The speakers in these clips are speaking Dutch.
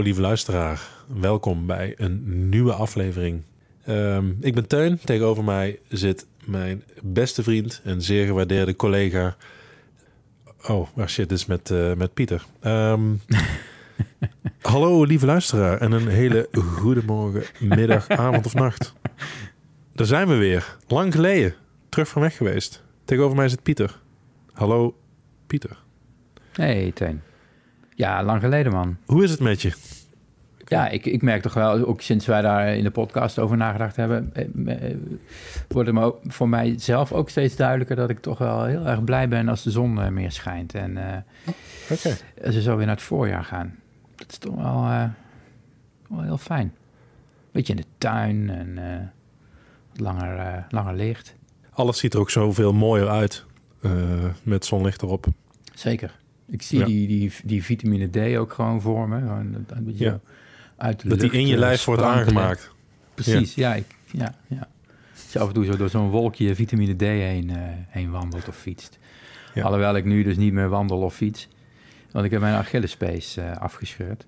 Hallo lieve luisteraar, welkom bij een nieuwe aflevering. Ehm, ik ben Teun, tegenover mij zit mijn beste vriend en zeer gewaardeerde collega. Oh, ah shit, dit is met, eh, met Pieter. Ehm, hallo lieve luisteraar en een hele goede morgen, middag, avond of nacht. Daar zijn we weer, lang geleden, terug van weg geweest. Tegenover mij zit Pieter. Hallo Pieter, Hey, Teun. Ja, lang geleden, man. hoe is het met je? Ja, ik, ik merk toch wel, ook sinds wij daar in de podcast over nagedacht hebben, eh, eh, wordt het voor mij zelf ook steeds duidelijker dat ik toch wel heel erg blij ben als de zon eh, meer schijnt. En eh, Oké. als we zo weer naar het voorjaar gaan. Dat is toch wel, wel heel fijn. Beetje in de tuin en wat langer, langer licht. Alles ziet er ook zoveel mooier uit met zonlicht erop. Zeker. Ik zie Ja. die, die, die vitamine D ook gewoon voor me. Gewoon een beetje Ja. Zo uit de Dat die in je eh, lijf wordt aangemaakt. Precies, ja. ik, ja, ja. Als je af en toe zo door zo'n wolkje vitamine D heen, eh, heen wandelt of fietst. Ja. Alhoewel ik nu dus niet meer wandel of fiets. Want ik heb mijn Achillespees eh afgescheurd.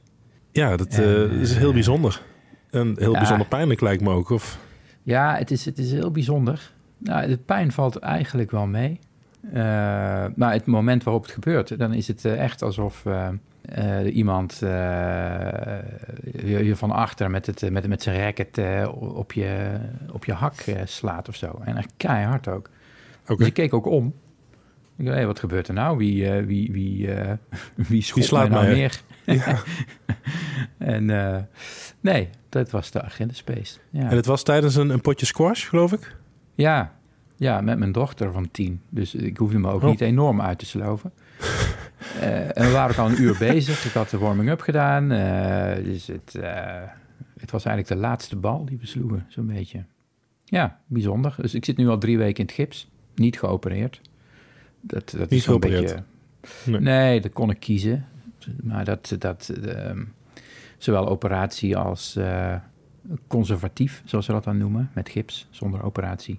Ja, dat En, is heel bijzonder. En heel ja. bijzonder pijnlijk lijkt me ook. Of, Ja, het is, het is heel bijzonder. Nou, de pijn valt eigenlijk wel mee. Maar het moment waarop het gebeurt, dan is het echt alsof eh, eh, iemand eh, je, je van achter met, het, met, met zijn racket eh, op, je, op je hak eh, slaat of zo. En echt keihard ook. Dus ik keek ook om. Ik dacht, hey, wat gebeurt er nou? Wie, eh, wie, wie, eh, wie schopt slaat mij nou mij? neer? Ja. en eh, nee, dat was de Agendaspace. Ja. En het was tijdens een, een potje squash, geloof ik? Ja, ja, met mijn dochter van tien. Dus ik hoefde me ook Oh. niet enorm uit te sloven. Eh, en we waren ook al een uur bezig. Ik had de warming-up gedaan. eh, dus het, eh, het was eigenlijk de laatste bal die we sloegen, zo'n beetje. Ja, bijzonder. Dus ik zit nu al drie weken in het gips. Niet geopereerd. Dat, dat Niet is geopereerd? beetje... Nee. Nee. dat kon ik kiezen. Maar dat, dat ehm, zowel operatie als conservatief, zoals ze dat dan noemen, met gips, zonder operatie.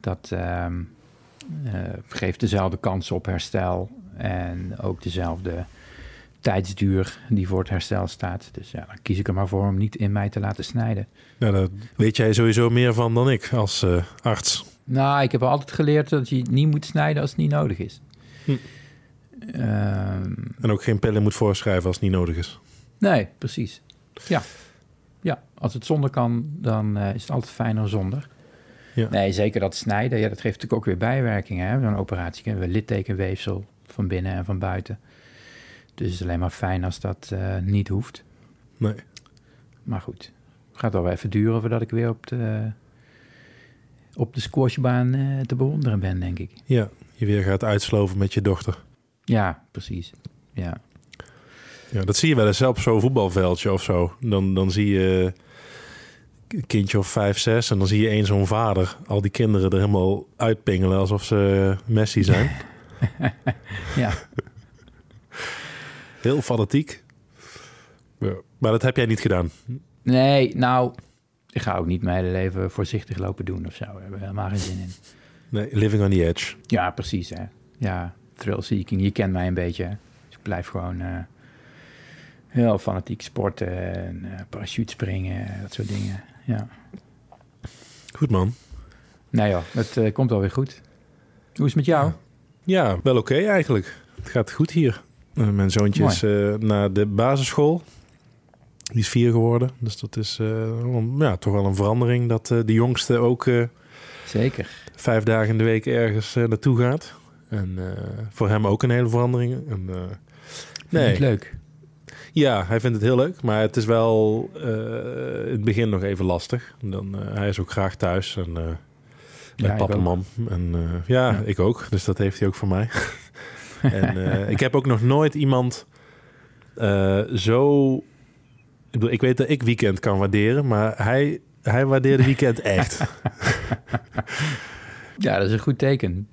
Dat ehm, eh, geeft dezelfde kans op herstel en ook dezelfde tijdsduur die voor het herstel staat. Dus ja, dan kies ik er maar voor om niet in mij te laten snijden. Nou, daar weet jij sowieso meer van dan ik als eh, arts. Nou, ik heb altijd geleerd dat je niet moet snijden als het niet nodig is. Hm. Ehm, En ook geen pillen moet voorschrijven als het niet nodig is. nee, precies. Ja. ja, als het zonder kan, dan eh, is het altijd fijner zonder. Ja. Nee, zeker dat snijden, ja, dat geeft natuurlijk ook weer bijwerkingen. Zo'n operatie we littekenweefsel van binnen en van buiten. Dus het is alleen maar fijn als dat eh, niet hoeft. Nee. Maar goed, het gaat wel even duren voordat ik weer op de, op de squashbaan eh, te bewonderen ben, denk ik. Ja, je weer gaat uitsloven met je dochter. Ja, precies. Ja. Ja, dat zie je wel eens op zo'n voetbalveldje of zo. Dan, dan zie je een kindje of vijf, zes... en dan zie je één zo'n vader al die kinderen er helemaal uitpingelen... alsof ze Messi zijn. ja. Heel fanatiek. Ja. Maar dat heb jij niet gedaan. Nee, nou, ik ga ook niet mijn hele leven voorzichtig lopen doen of zo. Daar hebben we helemaal geen zin in. Nee, living on the edge. Ja, precies, hè. Ja, thrill-seeking. Je kent mij een beetje. Dus ik blijf gewoon eh, heel fanatiek sporten en uh, parachute springen, dat soort dingen. Ja. Goed man. Nou ja, het eh, komt wel weer goed. Hoe is het met jou? Ja, wel oké eigenlijk. Het gaat goed hier. Eh, mijn zoontje Mooi. is eh, naar de basisschool. Die is vier geworden. Dus dat is eh, ja, toch wel een verandering. Dat de jongste ook Zeker. vijf dagen in de week ergens naartoe gaat. En voor hem ook een hele verandering. En, Vind nee, ik leuk. ja, hij vindt het heel leuk. Maar het is wel in het begin nog even lastig. Dan, hij is ook graag thuis. En, eh Ja, en eh, ja, Ja. ik ook. Dus dat heeft hij ook voor mij. En eh, ik heb ook nog nooit iemand eh, zo... Ik, bedoel, ik weet dat ik weekend kan waarderen, maar hij, hij waardeerde weekend echt. Ja, dat is een goed teken.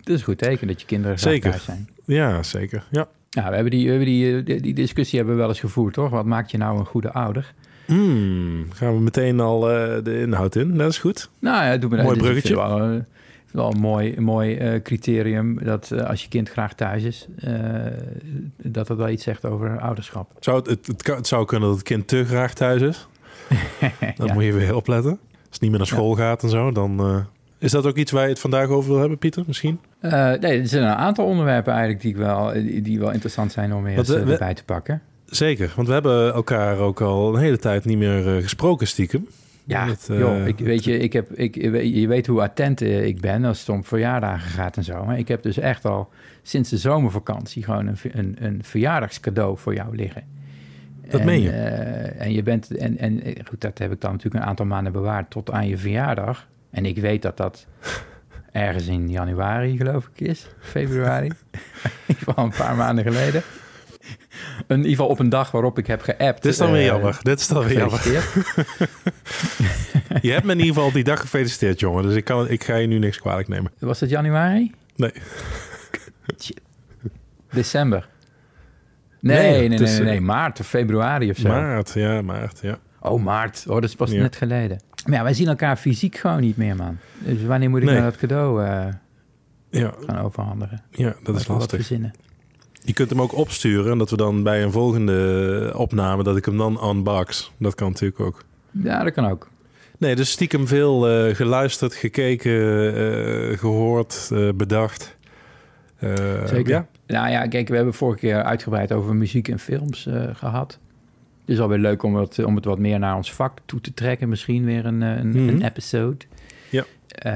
Dat is een goed teken dat je kinderen graag Zeker. zijn. ja, zeker. Ja. Ja, we hebben die, we hebben die, die discussie hebben we wel eens gevoerd, toch? Wat maakt je nou een goede ouder? Hmm, gaan we meteen al eh, de inhoud in? Dat is goed. Nou ja, doe me Mooi dat. bruggetje. Wel, eh, wel een mooi, een mooi eh, criterium dat als je kind graag thuis is, dat dat wel iets zegt over ouderschap. Zou het, het, het, kan- het zou kunnen dat het kind te graag thuis is. Dan Ja. moet je weer opletten. Als het niet meer naar school gaat en zo, dan... is dat ook iets waar je het vandaag over wil hebben, Pieter, misschien? Nee, er zijn een aantal onderwerpen eigenlijk die, ik wel, die, wel interessant zijn om weer we- erbij te pakken. Zeker, want we hebben elkaar ook al een hele tijd niet meer eh, gesproken stiekem. Ja, Het, eh, joh, ik, weet je, ik heb, ik, je weet hoe attent eh, ik ben als het om verjaardagen gaat en zo. Maar ik heb dus echt al sinds de zomervakantie gewoon een, een, een verjaardagscadeau voor jou liggen. Dat en, meen je? en je bent, en, en goed, dat heb ik dan natuurlijk een aantal maanden bewaard tot aan je verjaardag. En ik weet dat dat ergens in januari, geloof ik, is. Februari. in ieder geval een paar maanden geleden. In ieder geval op een dag waarop ik heb geappt. Dit is dan weer eh, jammer. Dit is dan weer jammer. Je hebt me in ieder geval die dag gefeliciteerd, jongen. Dus ik, kan, ik ga je nu niks kwalijk nemen. Was dat januari? Nee. December. Nee, Nee, nee, nee, het nee, is, nee, eh, nee, maart of februari of zo. Maart, ja, maart, ja. Oh, maart. Oh, dat is pas Ja. net geleden. Maar ja, wij zien elkaar fysiek gewoon niet meer, man. Dus wanneer moet ik nou dat cadeau eh, Ja, gaan overhandigen? ja dat is lastig. Je kunt hem ook opsturen en dat we dan bij een volgende opname, dat ik hem dan unbox. Dat kan natuurlijk ook. Ja, dat kan ook. Nee, dus stiekem veel eh, geluisterd, gekeken, eh, gehoord, eh, bedacht. Zeker. Ja, Nou ja, kijk, we hebben vorige keer uitgebreid over muziek en films eh, gehad. Het is alweer leuk om het, om het wat meer naar ons vak toe te trekken. Misschien weer een, eh, een, Mhm. een episode. Eh,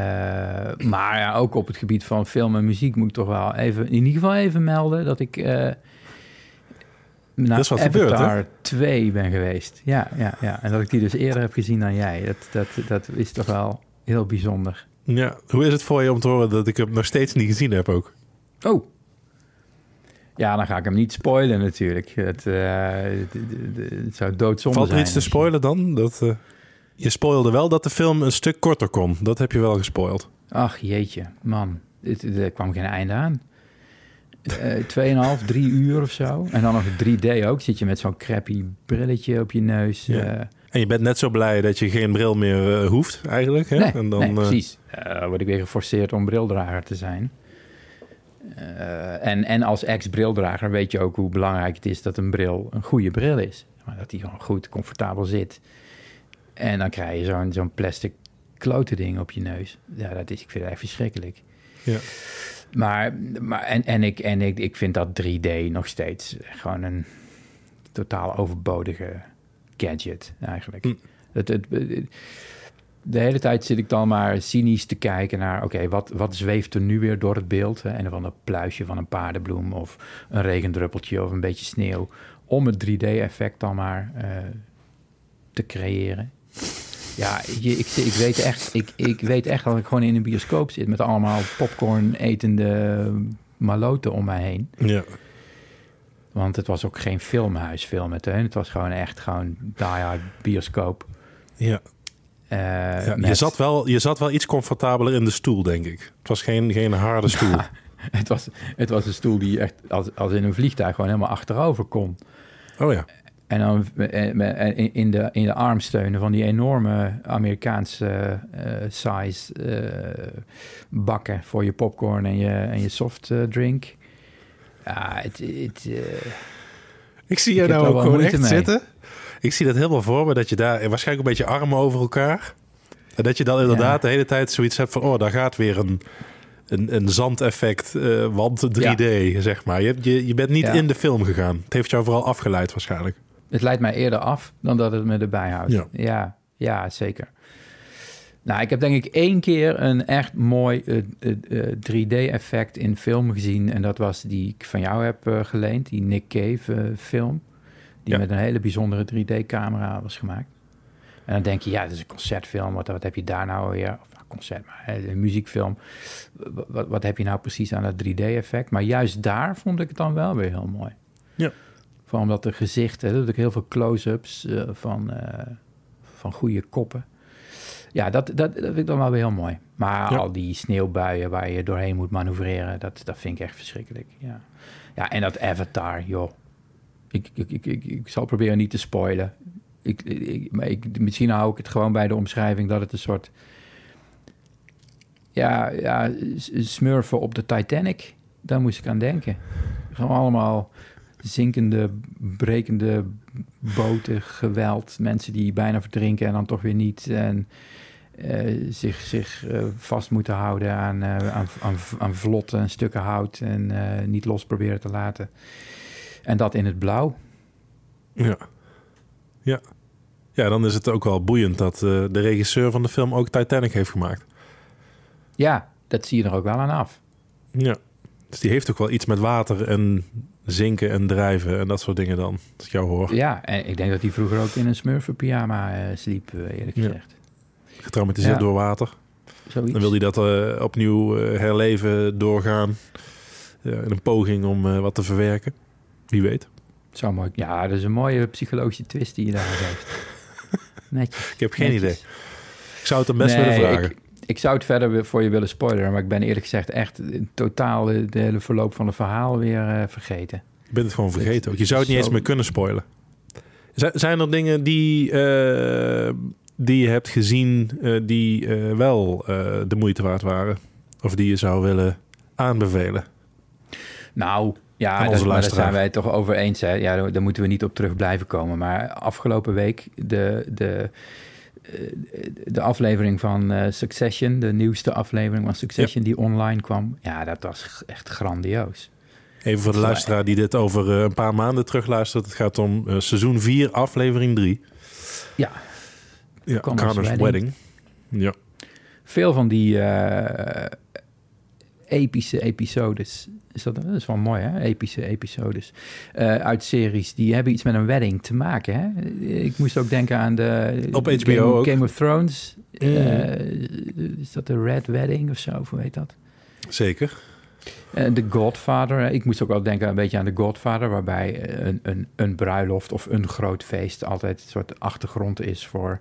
maar ja, ook op het gebied van film en muziek moet ik toch wel even, in ieder geval even melden dat ik uh, naar is wat Avatar gebeurd, hè? 2 ben geweest. Ja, ja, ja. En dat ik die dus eerder heb gezien dan jij. Dat, dat, dat is toch wel heel bijzonder. ja. Hoe is het voor je om te horen dat ik hem nog steeds niet gezien heb ook? Oh. Ja, dan ga ik hem niet spoilen natuurlijk. Het, eh, het, het- het zou doodzonde Valt er zijn. iets te als je- spoilen dan? Dat, eh, je spoilde wel dat de film een stuk korter kon. Dat heb je wel gespoild. Ach jeetje, man. Er kwam geen einde aan. Eh, Tweeënhalf, drie uur of zo. En dan nog 3D ook. Zit je met zo'n crappy brilletje op je neus. Ja. eh, En je bent net zo blij dat je geen bril meer eh, hoeft, eigenlijk. Hè? nee, en dan, nee, precies. Word ik weer geforceerd om brildrager te zijn. En, en als ex-brildrager weet je ook hoe belangrijk het is dat een bril een goede bril is. Maar dat die gewoon goed, comfortabel zit. En dan krijg je zo'n zo'n plastic klote ding op je neus. Ja, dat is, ik vind het echt verschrikkelijk. Ja. Maar, maar en, en, ik, en ik, ik vind dat 3D nog steeds gewoon een totaal overbodige gadget eigenlijk. Hm. Het, het, het- de hele tijd zit ik dan maar cynisch te kijken naar... oké, wat, wat zweeft er nu weer door het beeld? Hè? Een of ander pluisje van een paardenbloem... of een regendruppeltje of een beetje sneeuw... om het 3D-effect dan maar eh, te creëren. Ja, je, ik, ik, weet echt, ik, ik weet echt dat ik gewoon in een bioscoop zit... met allemaal popcorn etende maloten om mij heen. ja. Want het was ook geen filmhuis filmen, Teun. Het was gewoon echt gewoon die-hard bioscoop. Ja. Eh, Ja, je, met- zat wel, je zat wel iets comfortabeler in de stoel, denk ik. Het was geen, geen harde stoel. Ja, het, was, het was een stoel die echt als, als in een vliegtuig gewoon helemaal achterover kon. Oh ja. En dan eh, met- eh, in- de, in de armsteunen van die enorme Amerikaanse eh, size eh, bakken voor je popcorn en je, en je softdrink. Ja, het... het eh, Ik zie je nou ook wel gewoon moeite echt mee. zitten. Ik zie dat helemaal voor me, dat je daar waarschijnlijk een beetje armen over elkaar. En dat je dan inderdaad de hele tijd zoiets hebt van... oh, daar gaat weer een, een, een zandeffect, eh want 3D, zeg maar. Je, je, je bent niet Ja. in de film gegaan. Het heeft jou vooral afgeleid waarschijnlijk. Het leidt mij eerder af dan dat het me erbij houdt. Ja. Ja, ja, zeker. Nou, ik heb denk ik één keer een echt mooi eh, eh, eh, 3D-effect in film gezien. En dat was die ik van jou heb eh, geleend, die Nick Cave eh, film. Die Ja. met een hele bijzondere 3D-camera was gemaakt. En dan denk je, ja, dat is een concertfilm. Wat, wat heb je daar nou weer? Of nou, concert, maar een muziekfilm. Wat, wat, wat heb je nou precies aan dat 3D-effect? Maar juist daar vond ik het dan wel weer heel mooi. Ja. Vooral omdat de gezichten, er ook heel veel close-ups eh, van, eh, van goede koppen. Ja, dat, dat, dat vind ik dan wel weer heel mooi. Maar Ja. al die sneeuwbuien waar je doorheen moet manoeuvreren, dat, dat vind ik echt verschrikkelijk. Ja, ja en dat Avatar, joh. Ik, ik, ik, ik, ik zal proberen niet te spoilen. Ik, ik, maar ik, misschien hou ik het gewoon bij de omschrijving dat het een soort... Ja, ja smurfen op de Titanic. Daar moest ik aan denken. Gewoon allemaal zinkende, brekende boten, geweld. Mensen die bijna verdrinken en dan toch weer niet. En eh, zich, zich eh, vast moeten houden aan, eh, aan, aan, aan vlotten en stukken hout. En niet los proberen te laten. En dat in het blauw. Ja. Ja. Ja, dan is het ook wel boeiend dat de regisseur van de film ook Titanic heeft gemaakt. Ja, dat zie je er ook wel aan af. Ja. Dus die heeft ook wel iets met water en zinken en drijven en dat soort dingen dan, als ik jou hoor. Ja, en ik denk dat hij vroeger ook in een smurfenpyjama eh sliep, eh, eerlijk Ja. gezegd. Getraumatiseerd Ja. door water. Zoiets. Dan wil hij dat eh, opnieuw herleven, doorgaan. Ja, in een poging om wat te verwerken. Wie weet. Zo mooi. Ja, dat is een mooie psychologische twist die je daar. Netjes. Ik heb geen netjes. idee. Ik zou het hem best Nee, willen vragen. Ik, ik zou het verder voor je willen spoileren, maar ik ben eerlijk gezegd echt totaal de de hele verloop van het verhaal weer eh, vergeten. Je bent het gewoon Het vergeten. ook. Je zou het niet zo- eens meer kunnen spoilen. Zijn er dingen die, eh, die je hebt gezien eh, die wel de moeite waard waren? Of die je zou willen aanbevelen? Nou, ja, dat, daar zijn wij het toch over eens. Hè? Ja, daar, daar moeten we niet op terug blijven komen. Maar afgelopen week de, de, de aflevering van eh, Succession, de nieuwste aflevering van Succession die online kwam. Ja, dat was echt grandioos. Even voor de luisteraar die dit over eh, een paar maanden terugluistert. Het gaat om eh, seizoen 4, aflevering 3. Ja, Ja, Connor's Wedding. Wedding. Ja. veel van die eh, epische episodes. Is dat, dat is wel mooi, hè? Epische episodes. eh, uit series. Die hebben iets met een wedding te maken, hè? Ik moest ook denken aan de... Op HBO Game, ook. Game of Thrones. Mm. Eh, is dat de Red Wedding of zo? Of Hoe heet dat? Zeker. Eh, The Godfather. Ik moest ook wel denken een beetje aan The Godfather... waarbij een, een, een bruiloft of een groot feest... altijd een soort achtergrond is voor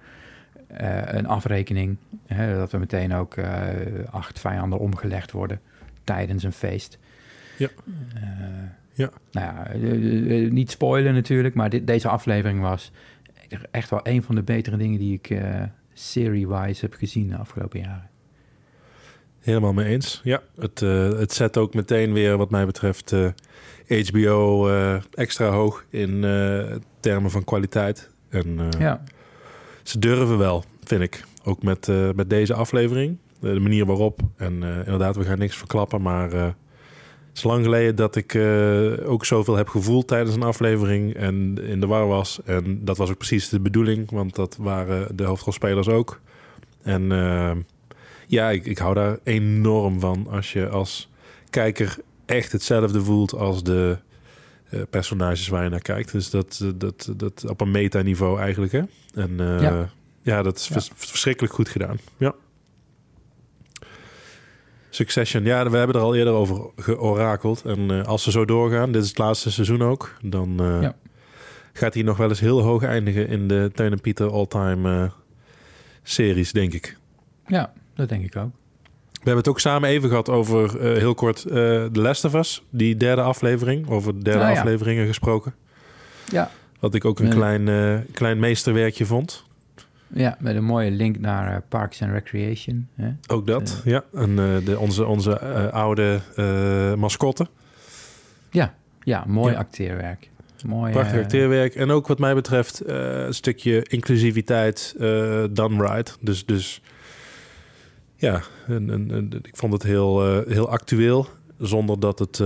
een afrekening. Hè, dat er meteen ook acht vijanden omgelegd worden tijdens een feest. Ja. Eh, Ja. Nou ja, eh, eh, niet spoilen natuurlijk... maar dit, deze aflevering was echt wel een van de betere dingen... die ik serie-wise heb gezien de afgelopen jaren. Helemaal mee eens. Ja, het, het zet ook meteen weer, wat mij betreft, HBO extra hoog in termen van kwaliteit. En Ja, ze durven wel, vind ik. Ook met, met deze aflevering. De manier waarop. En inderdaad, we gaan niks verklappen. Maar het is lang geleden dat ik eh, ook zoveel heb gevoeld tijdens een aflevering. En in de war was. En dat was ook precies de bedoeling. Want dat waren de hoofdrolspelers ook. En eh, ja, ik, ik hou daar enorm van. Als je als kijker echt hetzelfde voelt als de eh, personages waar je naar kijkt. Dus dat, dat, dat op een metaniveau eigenlijk, hè? En ja. Ja. dat is Ja. vers- verschrikkelijk goed gedaan. Ja. Succession, ja, we hebben er al eerder over georakeld. En eh, als ze zo doorgaan, dit is het laatste seizoen ook, dan eh, Ja. gaat hij nog wel eens heel hoog eindigen in de Teun en Pieter all-time eh, series, denk ik. ja, dat denk ik ook. We hebben het ook samen even gehad over, heel kort, eh The Last of Us. Die derde aflevering, over de derde Ah, ja. afleveringen gesproken. Ja, Wat ik ook een Ja. klein, klein meesterwerkje vond. Ja, met een mooie link naar eh, Parks and Recreation. Hè? Ook dat, ja. En eh, de, onze, onze eh, oude eh, mascotte. Ja, ja, mooi Ja. acteerwerk. Mooi, Prachtig eh, acteerwerk. En ook wat mij betreft eh, een stukje inclusiviteit done right. Dus, dus ja, een, een, ik vond het heel, heel actueel. Zonder dat het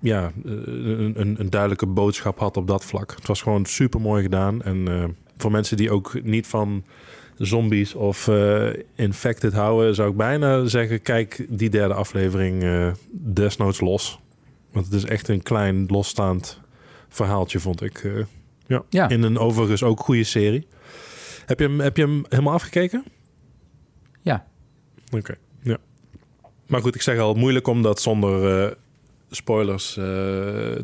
ja, een, een, duidelijke boodschap had op dat vlak. Het was gewoon super mooi gedaan. En voor mensen die ook niet van zombies of uh, infected houden, zou ik bijna zeggen: kijk die derde aflevering uh, desnoods los. Want het is echt een klein losstaand verhaaltje, vond ik. Uh, ja. Ja. In een overigens ook goede serie. Heb je hem, heb je hem helemaal afgekeken? Ja. Oké, ja. Maar goed, ik zeg al, moeilijk om dat zonder eh, spoilers eh,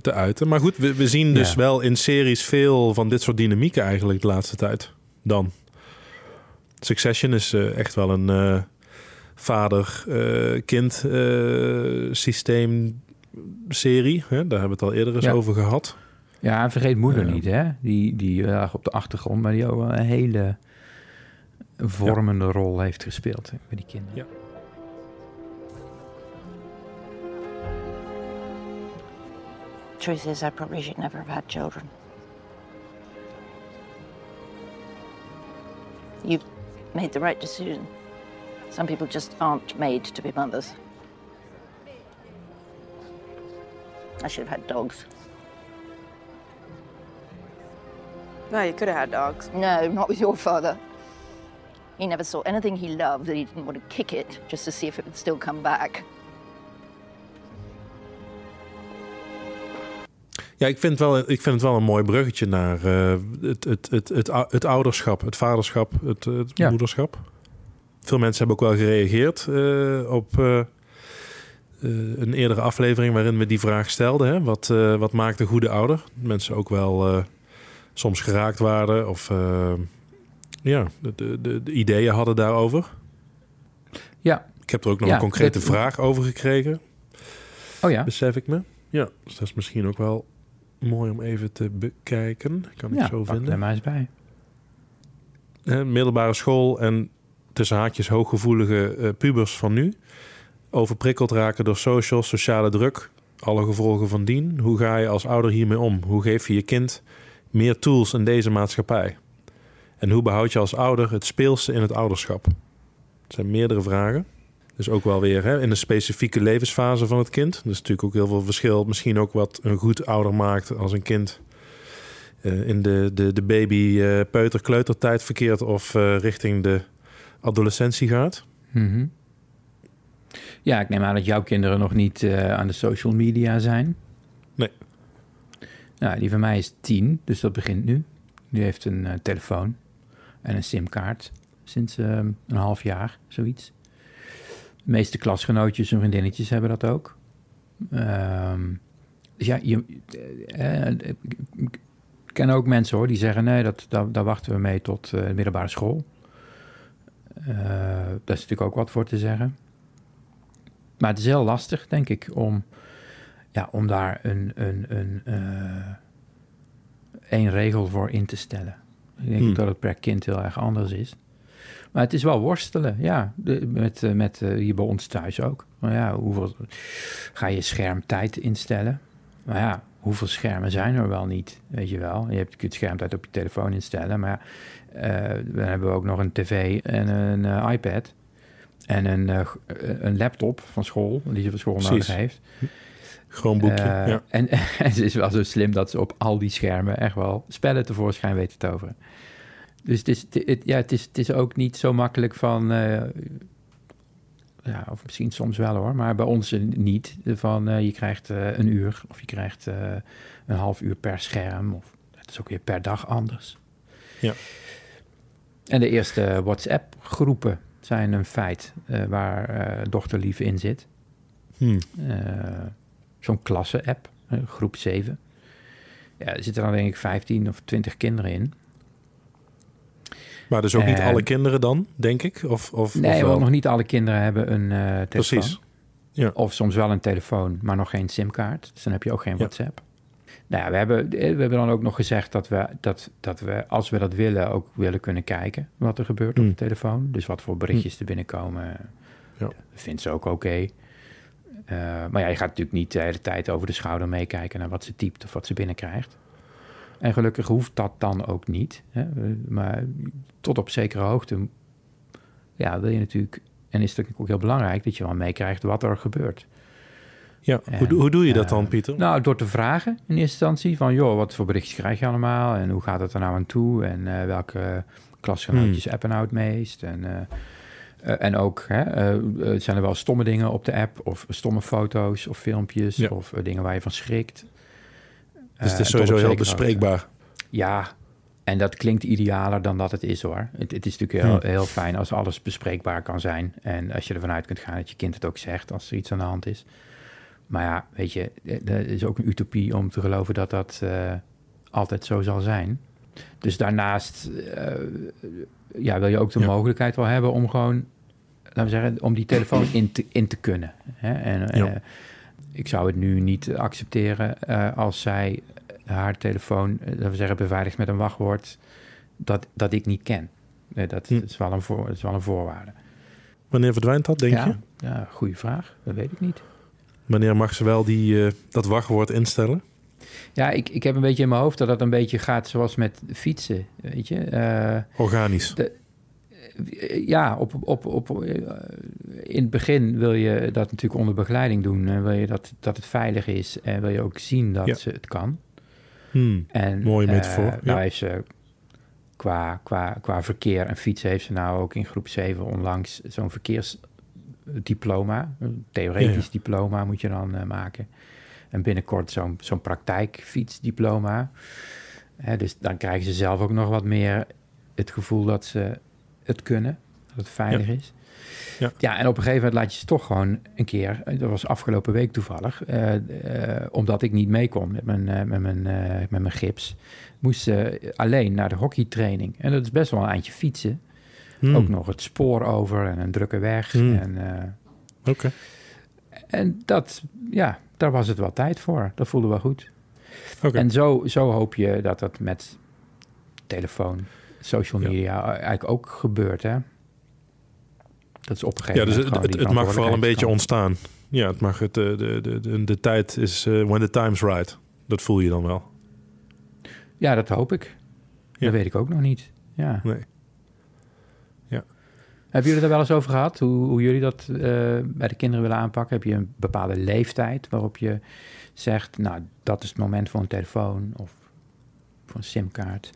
te uiten. Maar goed, we, we zien dus Ja. wel in series veel van dit soort dynamieken eigenlijk de laatste tijd. Dan. Succession is eh, echt wel een eh, vader-kind systeem serie. Hè? Daar hebben we het al eerder eens Ja. over gehad. Ja, en vergeet moeder niet, hè? Die, die op de achtergrond, maar die ook een hele vormende rol heeft gespeeld hè, bij die kinderen. Ja. Truth is, I probably should never have had children. You've made the right decision. Some people just aren't made to be mothers. I should have had dogs. No, you could have had dogs. No, not with your father. He never saw anything he loved that he didn't want to kick it just to see if it would still come back. Ja, ik vind, wel, ik vind het wel een mooi bruggetje naar eh, het, het, het, het, het ouderschap, het vaderschap, het, het moederschap. Veel mensen hebben ook wel gereageerd eh, op eh, eh, een eerdere aflevering waarin we die vraag stelden. Hè? Wat, eh, wat maakt een goede ouder? Mensen ook wel eh, soms geraakt waren of eh, ja, de, de, de, de ideeën hadden daarover. Ja. Ik heb er ook nog Ja, een concrete dit- vraag over gekregen, Oh ja, besef ik me. Ja, dus dat is misschien ook wel mooi om even te bekijken. Kan ik ja zo pak vinden. maar eens bij. Middelbare school en tussen haakjes hooggevoelige eh, pubers van nu. Overprikkeld raken door social, sociale druk, alle gevolgen van dien. Hoe ga je als ouder hiermee om? Hoe geef je je kind meer tools in deze maatschappij? En hoe behoud je als ouder het speelse in het ouderschap? Het zijn meerdere vragen. Dus ook wel weer hè, in een specifieke levensfase van het kind. Is natuurlijk ook heel veel verschil. Misschien ook wat een goed ouder maakt als een kind eh, in de, de, de baby eh peuter kleutertijd verkeert of eh, richting de adolescentie gaat. Mhm. Ja, ik neem aan dat jouw kinderen nog niet aan de social media zijn. Nee. Nou, die van mij is tien, dus dat begint nu. Die heeft een telefoon en een simkaart sinds eh, een half jaar, zoiets. De meeste klasgenootjes en vriendinnetjes hebben dat ook. Ehm, dus ja, je, eh, eh, ik ik ken ook mensen hoor, die zeggen nee, dat, daar, daar wachten we mee tot eh, de middelbare school. Eh, daar is natuurlijk ook wat voor te zeggen. Maar het is heel lastig, denk ik, om, ja, om daar een, een, een, eh, één regel voor in te stellen. Ik denk Hmm. dat het per kind heel erg anders is. Maar het is wel worstelen, ja. De- met met, met eh, hier bij ons thuis ook. Maar ja, hoeveel ga je schermtijd instellen? Maar ja, hoeveel schermen zijn er wel niet, weet je wel? Je hebt je kunt schermtijd op je telefoon instellen, maar eh, dan hebben we ook nog een tv en een eh, iPad en een, eh, eh, een laptop van school, die ze van school Precies. nodig heeft. Gewoon boekje. Eh, ja. en, en het is wel zo slim dat ze op al die schermen echt wel spellen tevoorschijn weten te toveren. Dus het is, het, ja, het, is, het is ook niet zo makkelijk van... eh, ja, of misschien soms wel hoor, maar bij ons niet. Van eh, je krijgt eh, een uur of je krijgt een half uur per scherm. Of, het is ook weer per dag anders. Ja. En de eerste WhatsApp-groepen zijn een feit waar dochterlief in zit. Hmm. Zo'n klasse-app, groep 7. Ja, er zitten dan denk ik 15 of 20 kinderen in. Maar dus ook niet En- alle kinderen dan, denk ik? Of, of, Nee, of wel? want nog niet alle kinderen hebben een eh telefoon. Precies. Ja. Of soms wel een telefoon, maar nog geen simkaart. Dus dan heb je ook geen Ja. WhatsApp. Nou ja, we hebben, we hebben dan ook nog gezegd dat we, dat, dat we, als we dat willen, ook willen kunnen kijken wat er gebeurt Hmm. op de telefoon. Dus wat voor berichtjes er binnenkomen, Ja. vindt ze ook oké. Eh, maar ja, je gaat natuurlijk niet de hele tijd over de schouder meekijken naar wat ze typt of wat ze binnenkrijgt. En gelukkig hoeft dat dan ook niet. Hè? Eh, Maar tot op zekere hoogte ja, wil je natuurlijk, en is het natuurlijk ook heel belangrijk dat je wel meekrijgt wat er gebeurt. Ja. En, hoe, doe- hoe doe je dat eh, dan, Pieter? Nou, door te vragen in eerste instantie van, joh, wat voor berichtjes krijg je allemaal en hoe gaat het er nou aan toe en eh, welke klasgenootjes appen nou het meest en, eh, eh, en ook, hè, eh, eh, zijn er wel stomme dingen op de app of stomme foto's of filmpjes Ja. of eh, dingen waar je van schrikt. Dus het Eh, is tot sowieso heel bespreekbaar. Ja, En dat klinkt idealer dan dat het is hoor. Het, het is natuurlijk heel, Hmm. heel fijn als alles bespreekbaar kan zijn. En als je ervan uit kunt gaan dat je kind het ook zegt als er iets aan de hand is. Maar ja, weet je, eh, er is ook een utopie om te geloven dat dat eh, altijd zo zal zijn. Dus daarnaast eh, ja, wil je ook de Ja. mogelijkheid wel hebben om gewoon, laten we zeggen, om die telefoon in te, in te kunnen. Hè? En eh. Ik zou het nu niet accepteren eh, als zij haar telefoon, eh, laten we zeggen, beveiligd met een wachtwoord dat, dat ik niet ken. Nee, dat, Hm. is wel een voor, dat is wel een voorwaarde. Wanneer verdwijnt dat, denk ja, je? ja, goede vraag. Dat weet ik niet. Wanneer mag ze wel die, eh, dat wachtwoord instellen? Ja, ik, ik heb een beetje in mijn hoofd dat dat een beetje gaat zoals met fietsen, weet je. Organisch. Ja, op, op, op, eh, in het begin wil je dat natuurlijk onder begeleiding doen. En wil je dat, dat het veilig is en wil je ook zien dat Ja. ze het kan. Hmm. En, Mooie eh, metafoor, ja. nou heeft ze qua, qua, qua verkeer en fietsen heeft ze nou ook in groep 7 onlangs zo'n verkeersdiploma. Een theoretisch Ja, diploma moet je dan eh, maken. En binnenkort zo'n zo'n praktijkfietsdiploma. Dus dan krijgen ze zelf ook nog wat meer het gevoel dat ze het kunnen. Dat het veilig is. Ja. ja, en op een gegeven moment laat je ze toch gewoon een keer... eh, Dat was afgelopen week toevallig. eh, eh, omdat ik niet mee kon met mijn, met mijn, met mijn gips... moest ze alleen naar de hockeytraining. En dat is best wel een eindje fietsen. Hmm. Ook nog het spoor over en een drukke weg. Hmm. En, Oké. en dat, ja, daar was het wel tijd voor. Dat voelde wel goed. Oké. En zo, zo hoop je dat dat met telefoon, social Ja. media eigenlijk ook gebeurt, hè? Dat is op een gegeven Ja, dus het, het, mag vooral een beetje ontstaan. Ja, het mag het, eh, de, de, de, de tijd is eh, when the time's right. Dat voel je dan wel. Ja, dat hoop ik. Ja. Dat weet ik ook nog niet. Ja. Nee. Ja. Hebben jullie daar wel eens over gehad? Hoe, hoe jullie dat eh, bij de kinderen willen aanpakken? Heb je een bepaalde leeftijd waarop je zegt... nou, dat is het moment voor een telefoon of voor een simkaart?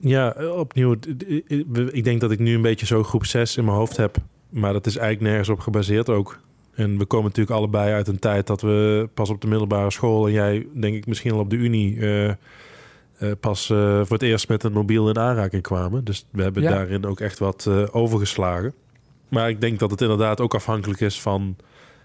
Ja, opnieuw. het- het- het- Ik denk dat ik nu een beetje zo groep 6 in mijn hoofd heb. Maar dat is eigenlijk nergens op gebaseerd ook. En we komen natuurlijk allebei uit een tijd dat we pas op de middelbare school... en jij denk ik misschien al op de unie... eh, eh, pas eh, voor het eerst met een mobiel in aanraking kwamen. Dus we hebben Ja. daarin ook echt wat overgeslagen. Maar ik denk dat het inderdaad ook afhankelijk is van...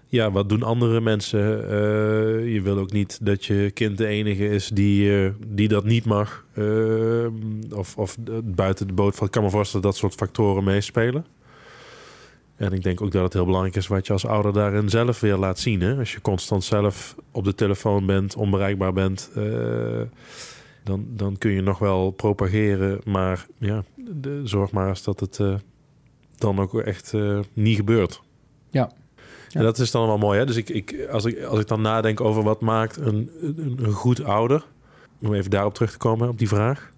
ja, wat doen andere mensen? Eh, je wil ook niet dat je kind de enige is die, eh, die dat niet mag. Eh, of, of buiten de boot van. Ik kan me voorstellen dat dat soort factoren meespelen. En ik denk ook dat het heel belangrijk is wat je als ouder daarin zelf weer laat zien. Hè? Als je constant zelf op de telefoon bent, onbereikbaar bent, dan, dan kun je nog wel propageren. Maar ja, de, zorg maar eens dat het dan ook echt niet gebeurt. Ja. En dat is dan wel mooi. Hè? Dus ik, ik, als, ik, als ik dan nadenk over wat maakt een, een, een goed ouder, om even daarop terug te komen, op die vraag.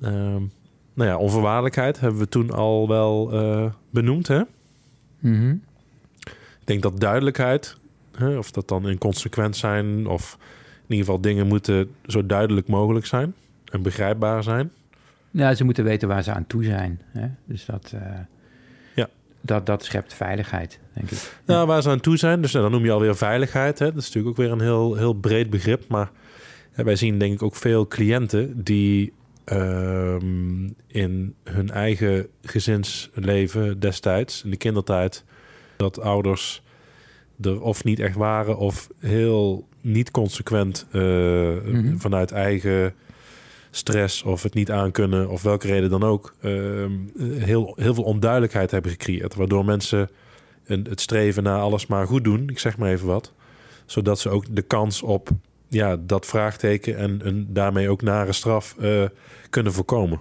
Ehm, nou ja, onvoorwaardelijkheid hebben we toen al wel eh, benoemd. Hè? Mhm. Ik denk dat duidelijkheid, hè, of dat dan inconsequent zijn, of in ieder geval dingen moeten zo duidelijk mogelijk zijn en begrijpbaar zijn. Ja, ze moeten weten waar ze aan toe zijn. Hè? Dus dat, eh. Dat, dat schept veiligheid, denk ik. Nou, waar ze aan toe zijn, dus nou, dan noem je alweer veiligheid. Hè? Dat is natuurlijk ook weer een heel, heel breed begrip. Maar hè, wij zien denk ik ook veel cliënten die ehm, in hun eigen gezinsleven destijds, in de kindertijd, dat ouders er of niet echt waren of heel niet consequent eh, Mhm. vanuit eigen stress of het niet aankunnen of welke reden dan ook ehm, heel, heel veel onduidelijkheid hebben gecreëerd. Waardoor mensen het streven naar alles maar goed doen, ik zeg maar even wat, zodat ze ook de kans op ja, dat vraagteken en een daarmee ook nare straf eh, kunnen voorkomen.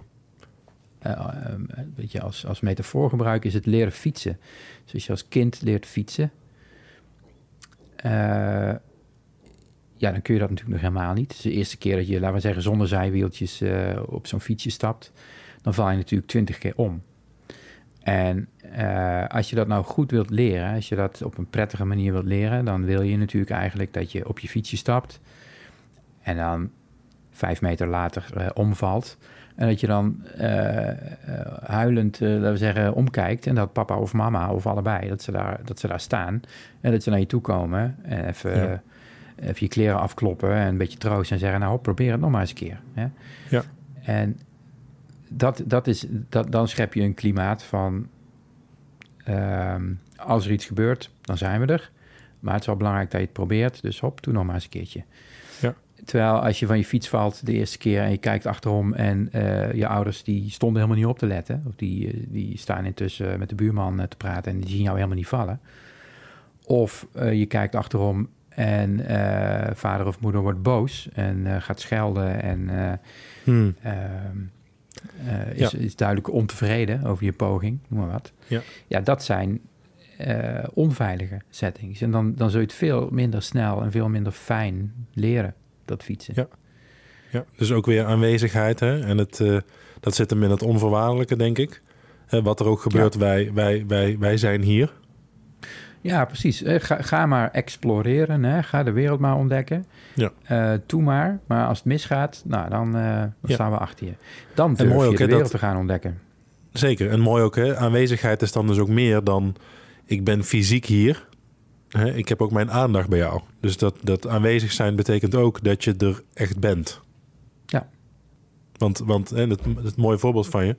Weet je, als, als metafoor gebruik is het leren fietsen. Dus als je als kind leert fietsen, eh, ja, dan kun je dat natuurlijk nog helemaal niet. Dus de eerste keer dat je, laten we zeggen, zonder zijwieltjes eh, op zo'n fietsje stapt, dan val je natuurlijk twintig keer om. En eh, als je dat nou goed wilt leren, als je dat op een prettige manier wilt leren, dan wil je natuurlijk eigenlijk dat je op je fietsje stapt en dan vijf meter later eh, omvalt. En dat je dan huilend, laten we zeggen, omkijkt. En dat papa of mama of allebei, dat ze daar, dat ze daar staan. En dat ze naar je toe komen. En even. Eh, even je kleren afkloppen en een beetje troosten. En zeggen, nou hop, probeer het nog maar eens een keer. Hè? Ja. En dat, dat is, dat, dan schep je een klimaat van... ehm, als er iets gebeurt, dan zijn we er. Maar het is wel belangrijk dat je het probeert. Dus hop, doe nog maar eens een keertje. Ja. Terwijl als je van je fiets valt de eerste keer... en je kijkt achterom en eh, je ouders die stonden helemaal niet op te letten... of die, eh, die staan intussen met de buurman eh, te praten... en die zien jou helemaal niet vallen. Of eh, je kijkt achterom en eh, vader of moeder wordt boos... en eh, gaat schelden en... eh, Hmm. Ehm, eh, is, is duidelijk ontevreden over je poging, noem maar wat. Ja. ja dat zijn onveilige settings. En dan, dan zul je het veel minder snel en veel minder fijn leren, dat fietsen. Ja. Ja, dus ook weer aanwezigheid. Hè? En het, dat zit hem in het onvoorwaardelijke, denk ik. Hè, wat er ook gebeurt, wij, wij, wij, wij zijn hier. Ja, precies. Eh, Ga, ga maar exploreren, hè? ga de wereld maar ontdekken. Ja. Eh, doe maar, maar als het misgaat, nou, dan, eh, dan Ja. staan we achter je. Dan durf mooi je ook, de wereld dat- te gaan ontdekken. Zeker. En mooi ook, hè? aanwezigheid is dan dus ook meer dan... ik ben fysiek hier. Hè? Ik heb ook mijn aandacht bij jou. Dus dat, dat aanwezig zijn betekent ook dat je er echt bent. Ja. Want, want hè, het, het mooie voorbeeld van je...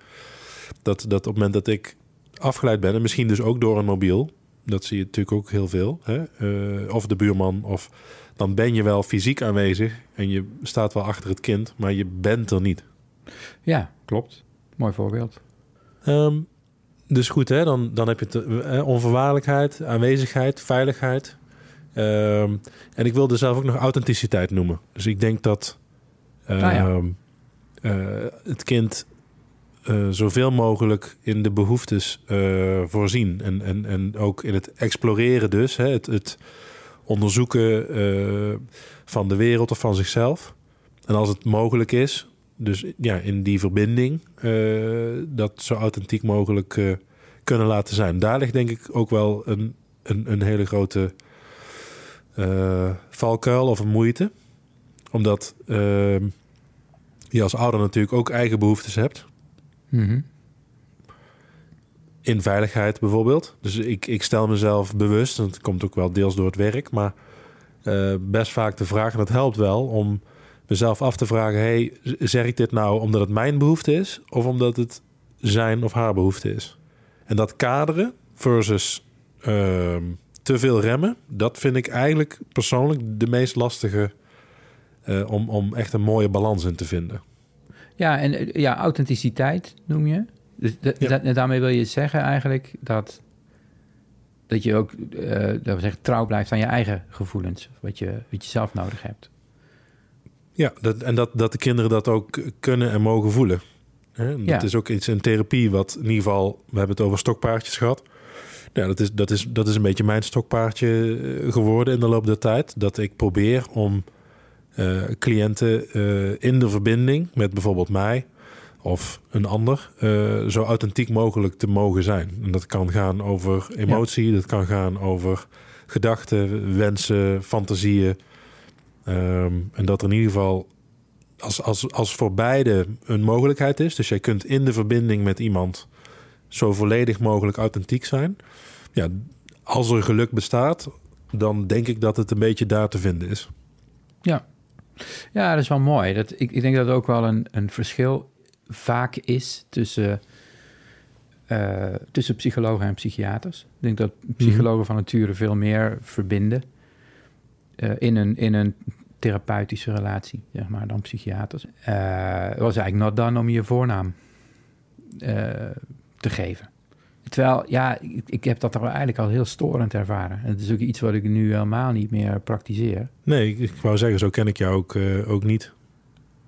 Dat, dat op het moment dat ik afgeleid ben... en misschien dus ook door een mobiel... dat zie je natuurlijk ook heel veel... Hè? eh, of de buurman, of... dan ben je wel fysiek aanwezig... en je staat wel achter het kind... maar je bent er niet. Ja, klopt. Mooi voorbeeld. Ehm, dus goed, hè? Dan, dan heb je het, eh, onvoorwaardelijkheid, aanwezigheid, veiligheid. Ehm, en ik wilde zelf ook nog authenticiteit noemen. Dus ik denk dat ehm, ja. eh, het kind eh, zoveel mogelijk in de behoeftes eh, voorzien. En, en, en ook in het exploreren dus. Hè? Het, het onderzoeken eh, van de wereld of van zichzelf. En als het mogelijk is, dus ja, in die verbinding, dat zo authentiek mogelijk kunnen laten zijn. Daar ligt denk ik ook wel een, een, een hele grote valkuil of een moeite. Omdat je als ouder natuurlijk ook eigen behoeftes hebt. Mhm. In veiligheid bijvoorbeeld. Dus ik, ik stel mezelf bewust, en dat komt ook wel deels door het werk, maar eh, best vaak de vraag, en dat helpt wel, om mezelf af te vragen: hey, zeg ik dit nou omdat het mijn behoefte is, of omdat het zijn of haar behoefte is? En dat kaderen versus ehm, te veel remmen, dat vind ik eigenlijk persoonlijk de meest lastige eh, om, om echt een mooie balans in te vinden. Ja, en eh, ja, authenticiteit noem je. Dus Ja. da- daarmee wil je zeggen eigenlijk dat, dat je ook eh, dat we zeggen, trouw blijft aan je eigen gevoelens, wat je, wat je zelf nodig hebt. Ja, dat, en dat, dat de kinderen dat ook kunnen en mogen voelen. Hè? Dat Ja. is ook iets in therapie wat in ieder geval... We hebben het over stokpaardjes gehad. Ja, dat, is, dat, is, dat is een beetje mijn stokpaardje eh, geworden in de loop der tijd. Dat ik probeer om eh, cliënten eh, in de verbinding met bijvoorbeeld mij... of een ander eh, zo authentiek mogelijk te mogen zijn. En dat kan gaan over emotie, dat kan gaan over gedachten, wensen, fantasieën... Ehm, en dat er in ieder geval, als, als, als voor beide een mogelijkheid is, dus jij kunt in de verbinding met iemand zo volledig mogelijk authentiek zijn. Ja, als er geluk bestaat, dan denk ik dat het een beetje daar te vinden is. Ja, ja dat is wel mooi. Dat, ik, ik denk dat er ook wel een, een verschil vaak is tussen, eh, tussen psychologen en psychiaters. Ik denk dat psychologen van nature veel meer verbinden eh, in, een, in een therapeutische relatie, zeg maar, dan psychiaters. Eh, Het was eigenlijk not done om je voornaam te geven. Terwijl, ja, ik, ik heb dat er eigenlijk al heel storend ervaren. En het is ook iets wat ik nu helemaal niet meer praktiseer. Nee, ik, ik wou zeggen, zo ken ik jou ook, eh, ook niet.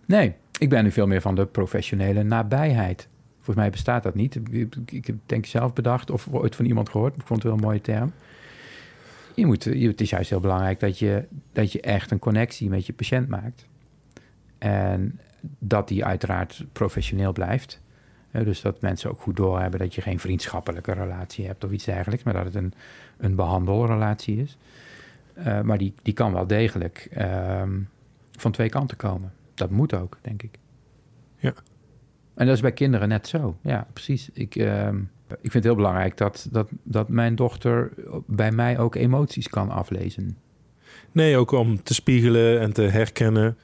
Nee, ik ben nu veel meer van de professionele nabijheid. Volgens mij bestaat dat niet. Ik, heb het denk ik zelf bedacht of ooit van iemand gehoord. Ik vond het wel een mooie term. Je moet, het is juist heel belangrijk dat je, dat je echt een connectie met je patiënt maakt. En dat die uiteraard professioneel blijft. Dus dat mensen ook goed doorhebben dat je geen vriendschappelijke relatie hebt of iets dergelijks, maar dat het een, een behandelrelatie is. Eh, maar die, die kan wel degelijk ehm, van twee kanten komen. Dat moet ook, denk ik. Ja. En dat is bij kinderen net zo. Ja, precies. Ik, ehm, ik vind het heel belangrijk dat, dat, dat mijn dochter bij mij ook emoties kan aflezen. Nee, ook om te spiegelen en te herkennen.